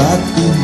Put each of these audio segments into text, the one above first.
di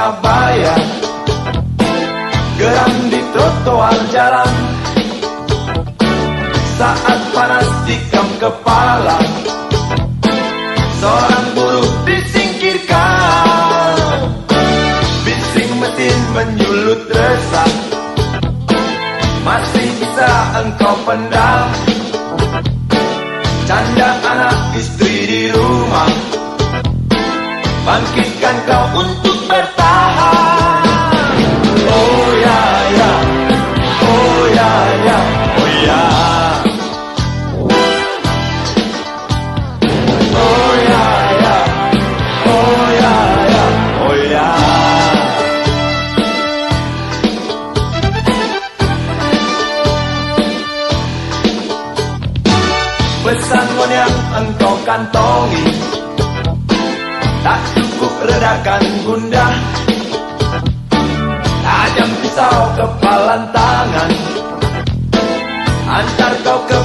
Surabaya Geram di trotoar jalan. Saat panas tikam kepala. Seorang buruh disingkirkan. Bising mesin menyulut resah Masih bisa engkau pendam. Canda anak istri di rumah. Bangkitkan kau untuk kantongi Tak cukup redakan gundah Tajam pisau kepalan tangan. Antar kau ke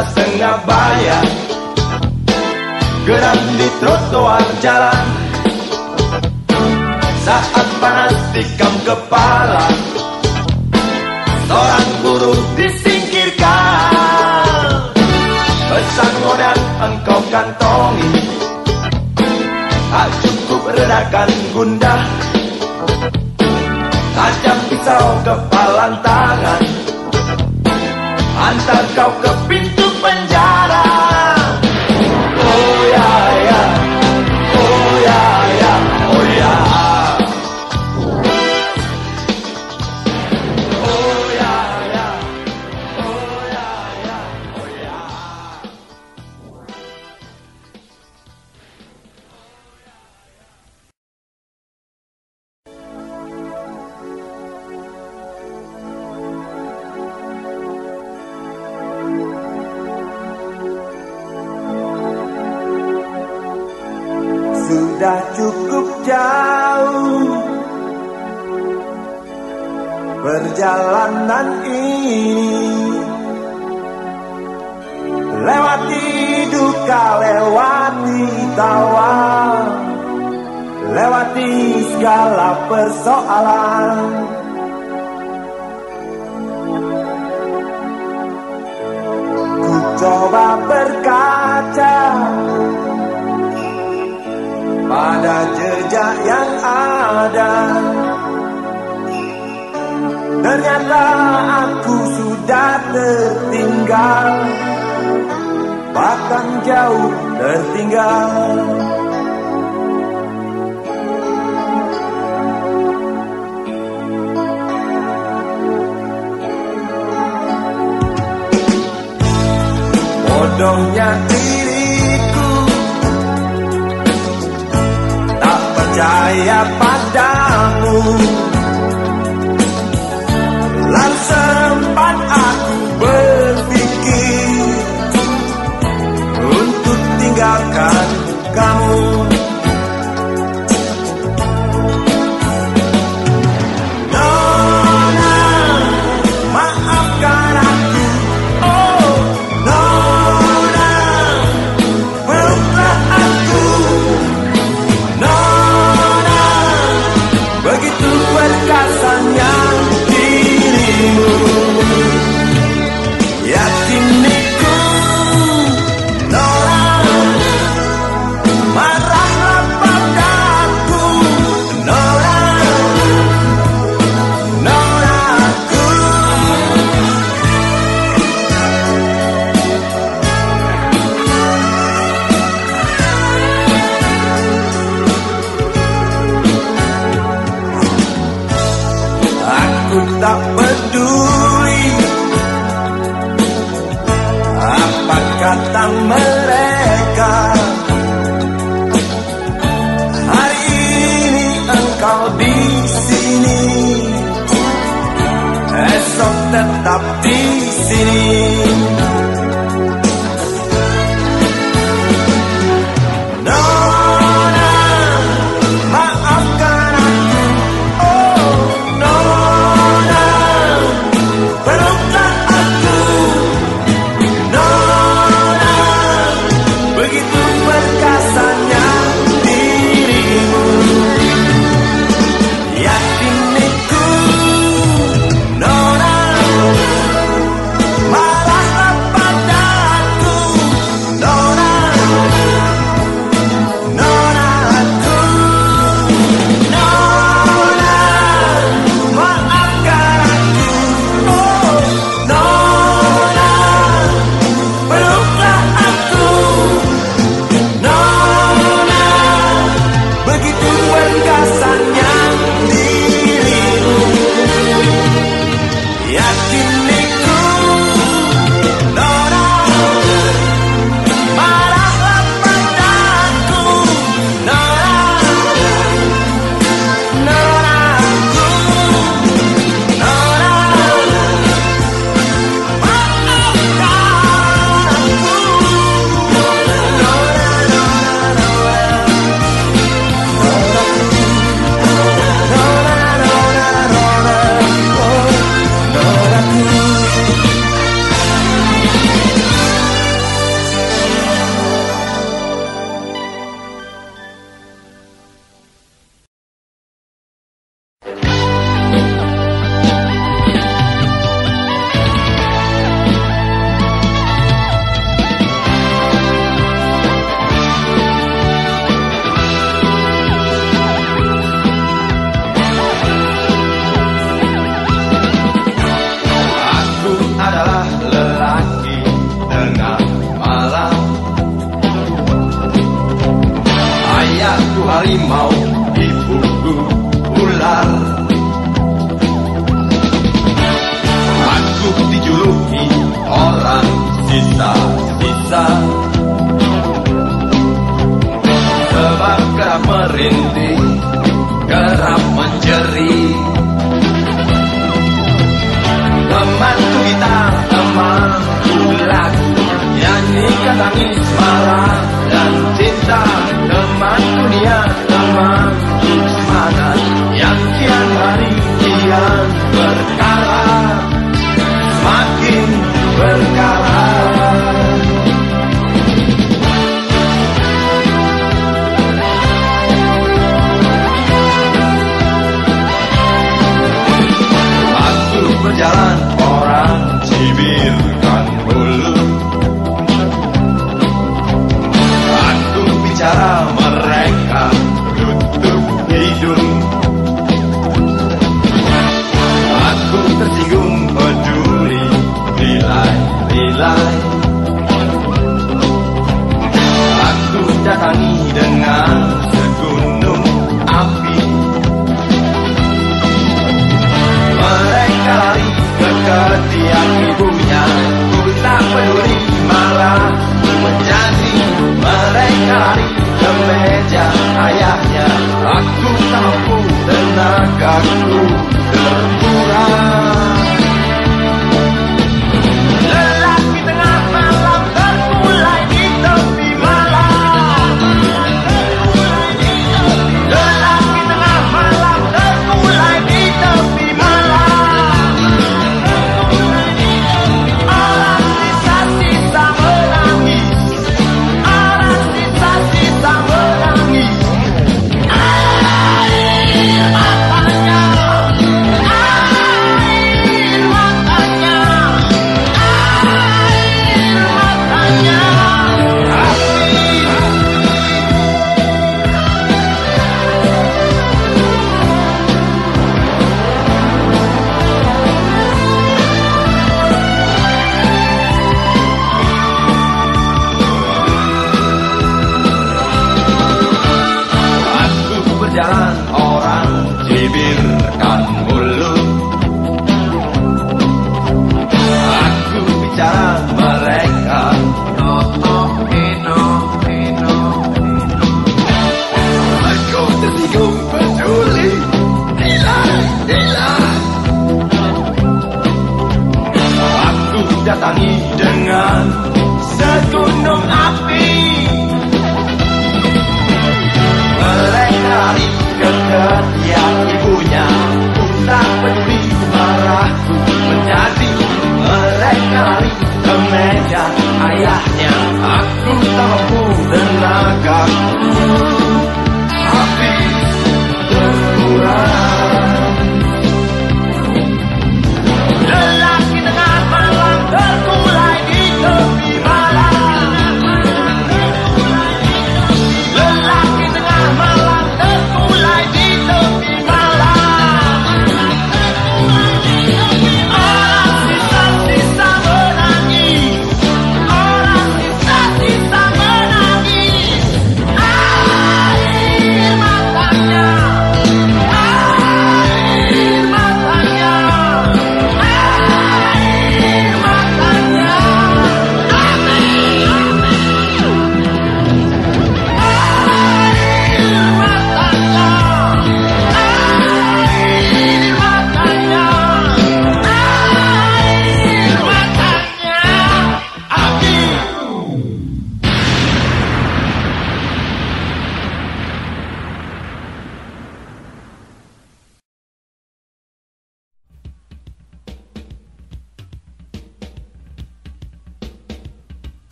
rentas tengah bayar Geram di trotoar jalan. Saat panas tikam kepala. Seorang guru disingkirkan. Pesan modal engkau kantongi. Tak cukup redakan gundah Tajam pisau kepalan tangan. Antar kau ke pintu penjara Oh persoalan. Ku coba berkaca pada jejak yang ada. Ternyata aku sudah tertinggal Bahkan jauh tertinggal bodohnya diriku. Tak percaya padamu. Lalu sempat aku berpikir untuk tinggalkan kamu.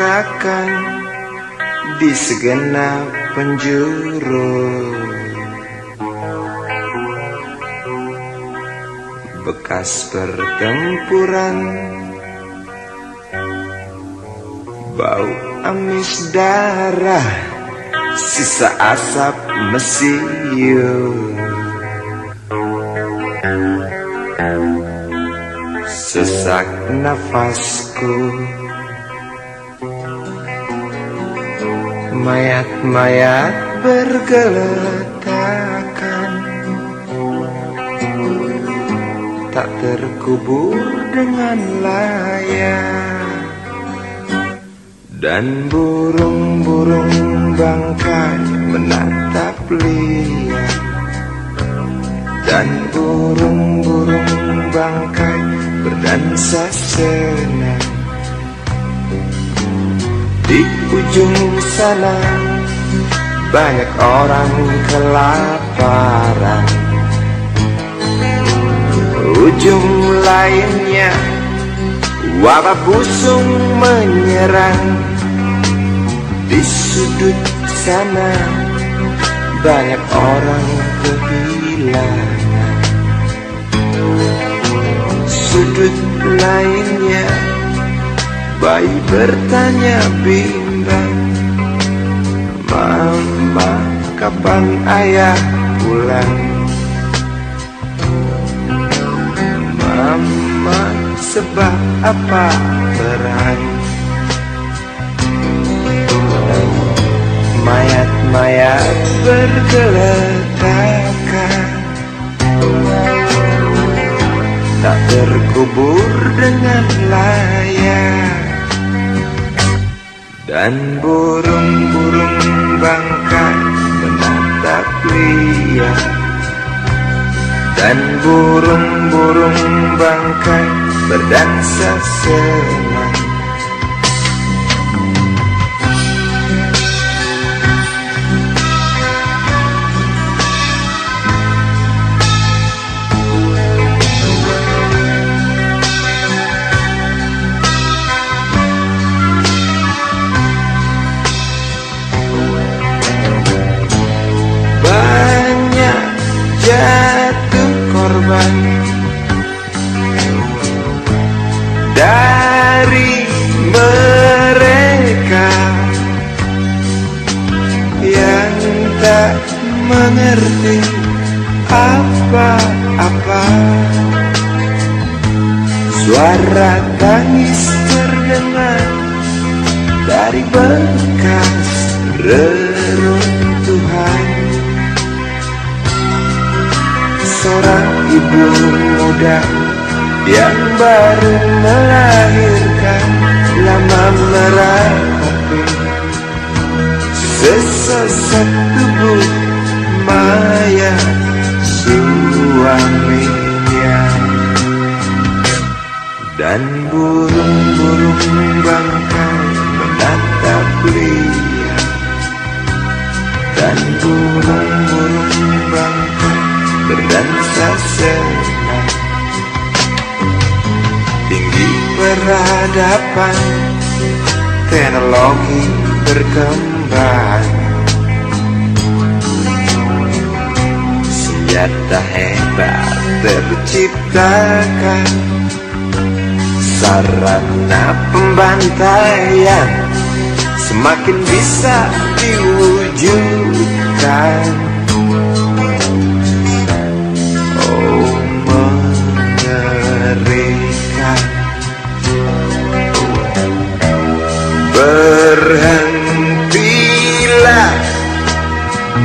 Berserakan di segenap penjuru. Bekas pertempuran Bau amis darah Sisa asap mesiu. Sesak nafasku Mayat-mayat bergeletakan Tak terkubur dengan layak Dan burung-burung bangkai menatap liar. Dan burung-burung bangkai berdansa senang ujung sana. Banyak orang kelaparan. Ujung lainnya wabah busung menyerang. Di sudut sana banyak orang kehilangan. Sudut lainnya Bayi bertanya bimbang Mama kapan ayah pulang? Mama sebab apa perang Mayat-mayat bergeletakan Tak terkubur dengan layak Dan burung-burung bangkai menatap liar Dan burung-burung bangkai berdansa senang Suara tangis terdengar dari bekas reruntuhan Seorang ibu muda yang baru melahirkan Lama meratapi sesosok tubuh maya suaminya Dan burung-burung bangkai menatap liar. Dan burung-burung bangkai berdansa senang Tinggi peradaban Teknologi berkembang. Senjata hebat terciptakan Sarana pembantaian Semakin bisa diwujudkan. Oh mengerikan. Berhentilah.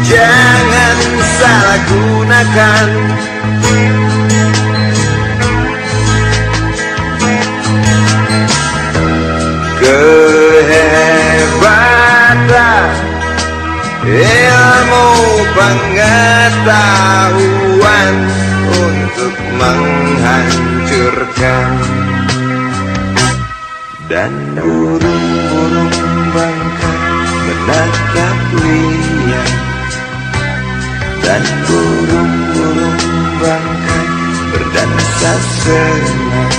Jangan salah gunakan pengetahuan untuk menghancurkan dan burung-burung bangkai menatap liar dan burung-burung bangkai berdansa senang.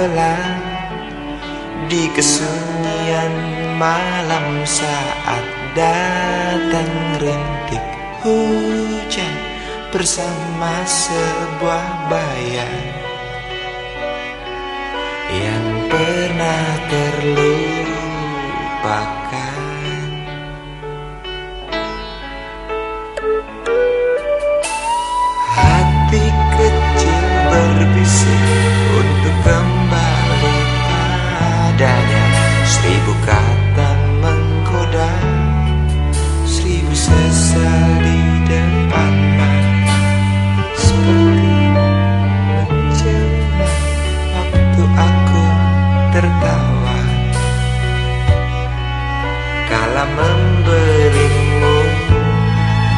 pelan di kesunyian malam saat datang rintik hujan bersama sebuah bayang yang pernah terlupakan.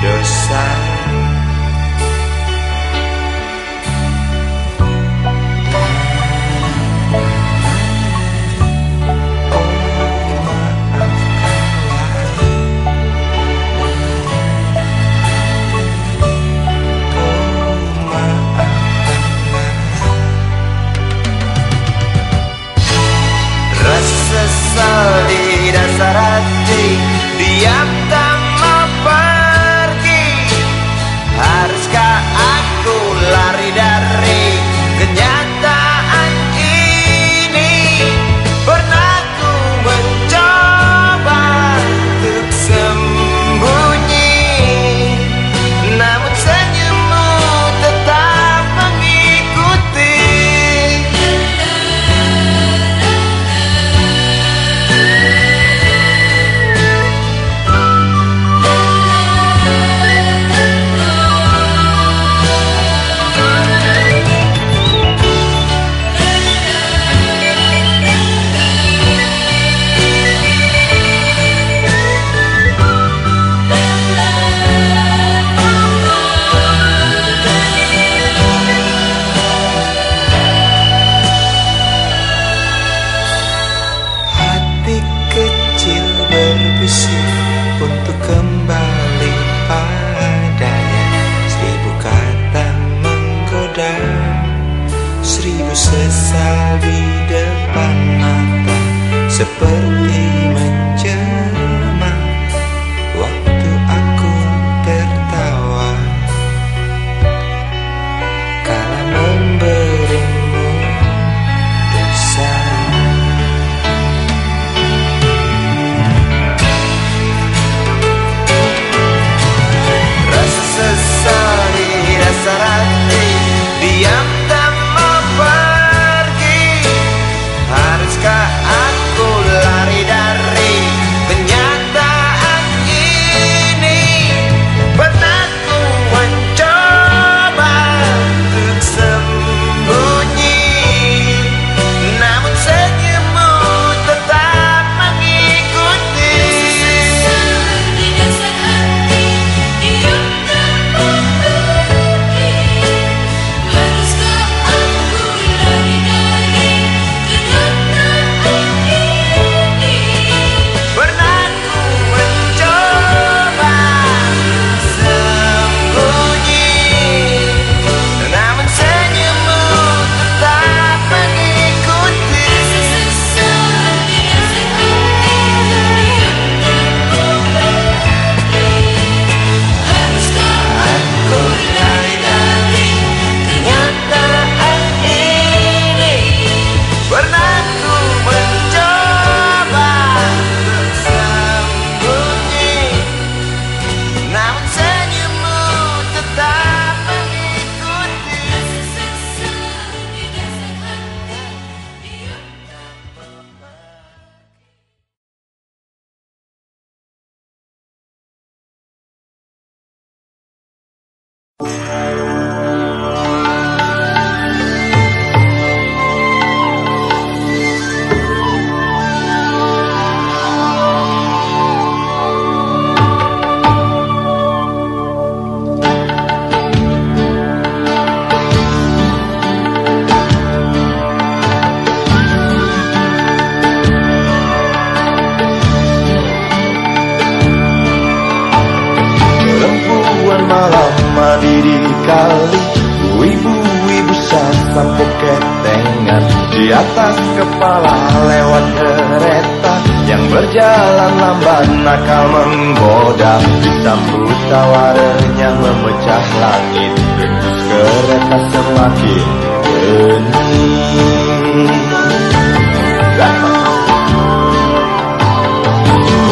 dosa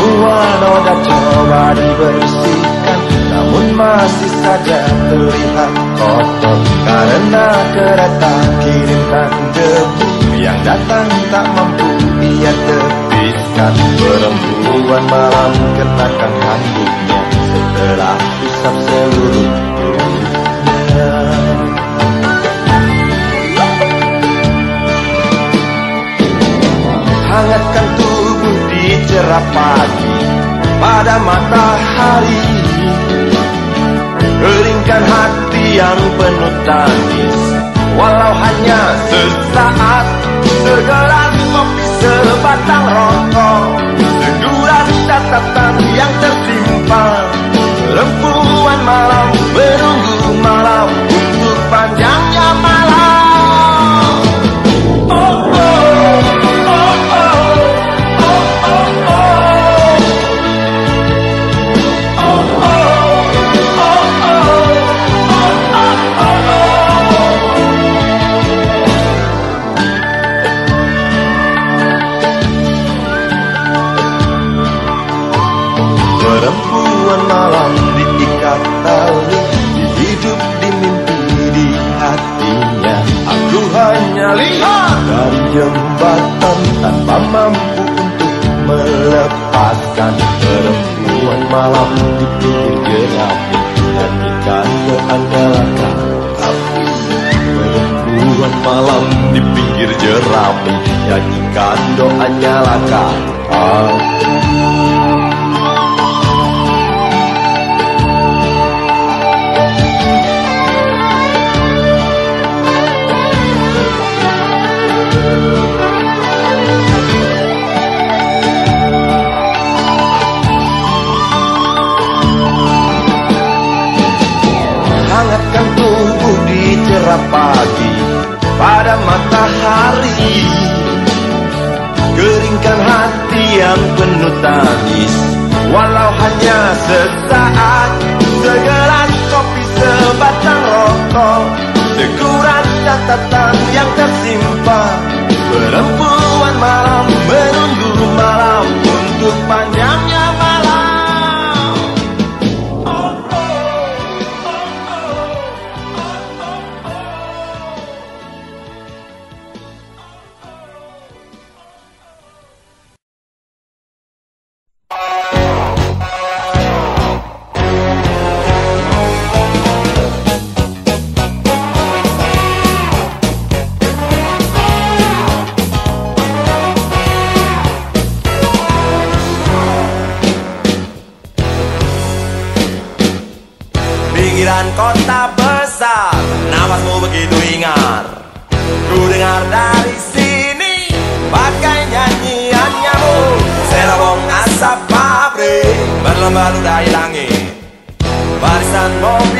Uang noda coba dibersihkan Namun masih saja terlihat kotor Karena kereta kirimkan debu Yang datang tak mampu ia tepiskan Perempuan malam kenakan handuknya Setelah usap seluruh hangatkan tubuh di cerah pagi pada matahari. Keringkan hati yang penuh tangis Walau hanya sesaat. Segelas kopi sebatang rokok Seguran catatan yang tersimpan. Lempuan malam menunggu malam. Dari jembatan Tanpa mampu untuk melepaskan Perempuan malam. Di pinggir jerapi Nyanyikan keandalakan api Perempuan malam di pinggir jerapi Nyanyikan doa nyalakan api Hangatkan pada matahari. Keringkan hati yang penuh tangis. Walau hanya sesaat Segelas kopi sebatang rokok. Seguran catatan yang tersimpan. Perempuan malam menunggu malam Untuk panjangnya dengar dari sini. Bagai nyanyian nyamuk Serobong asap pabrik. Berlomba ludahi langit. Barisan mobil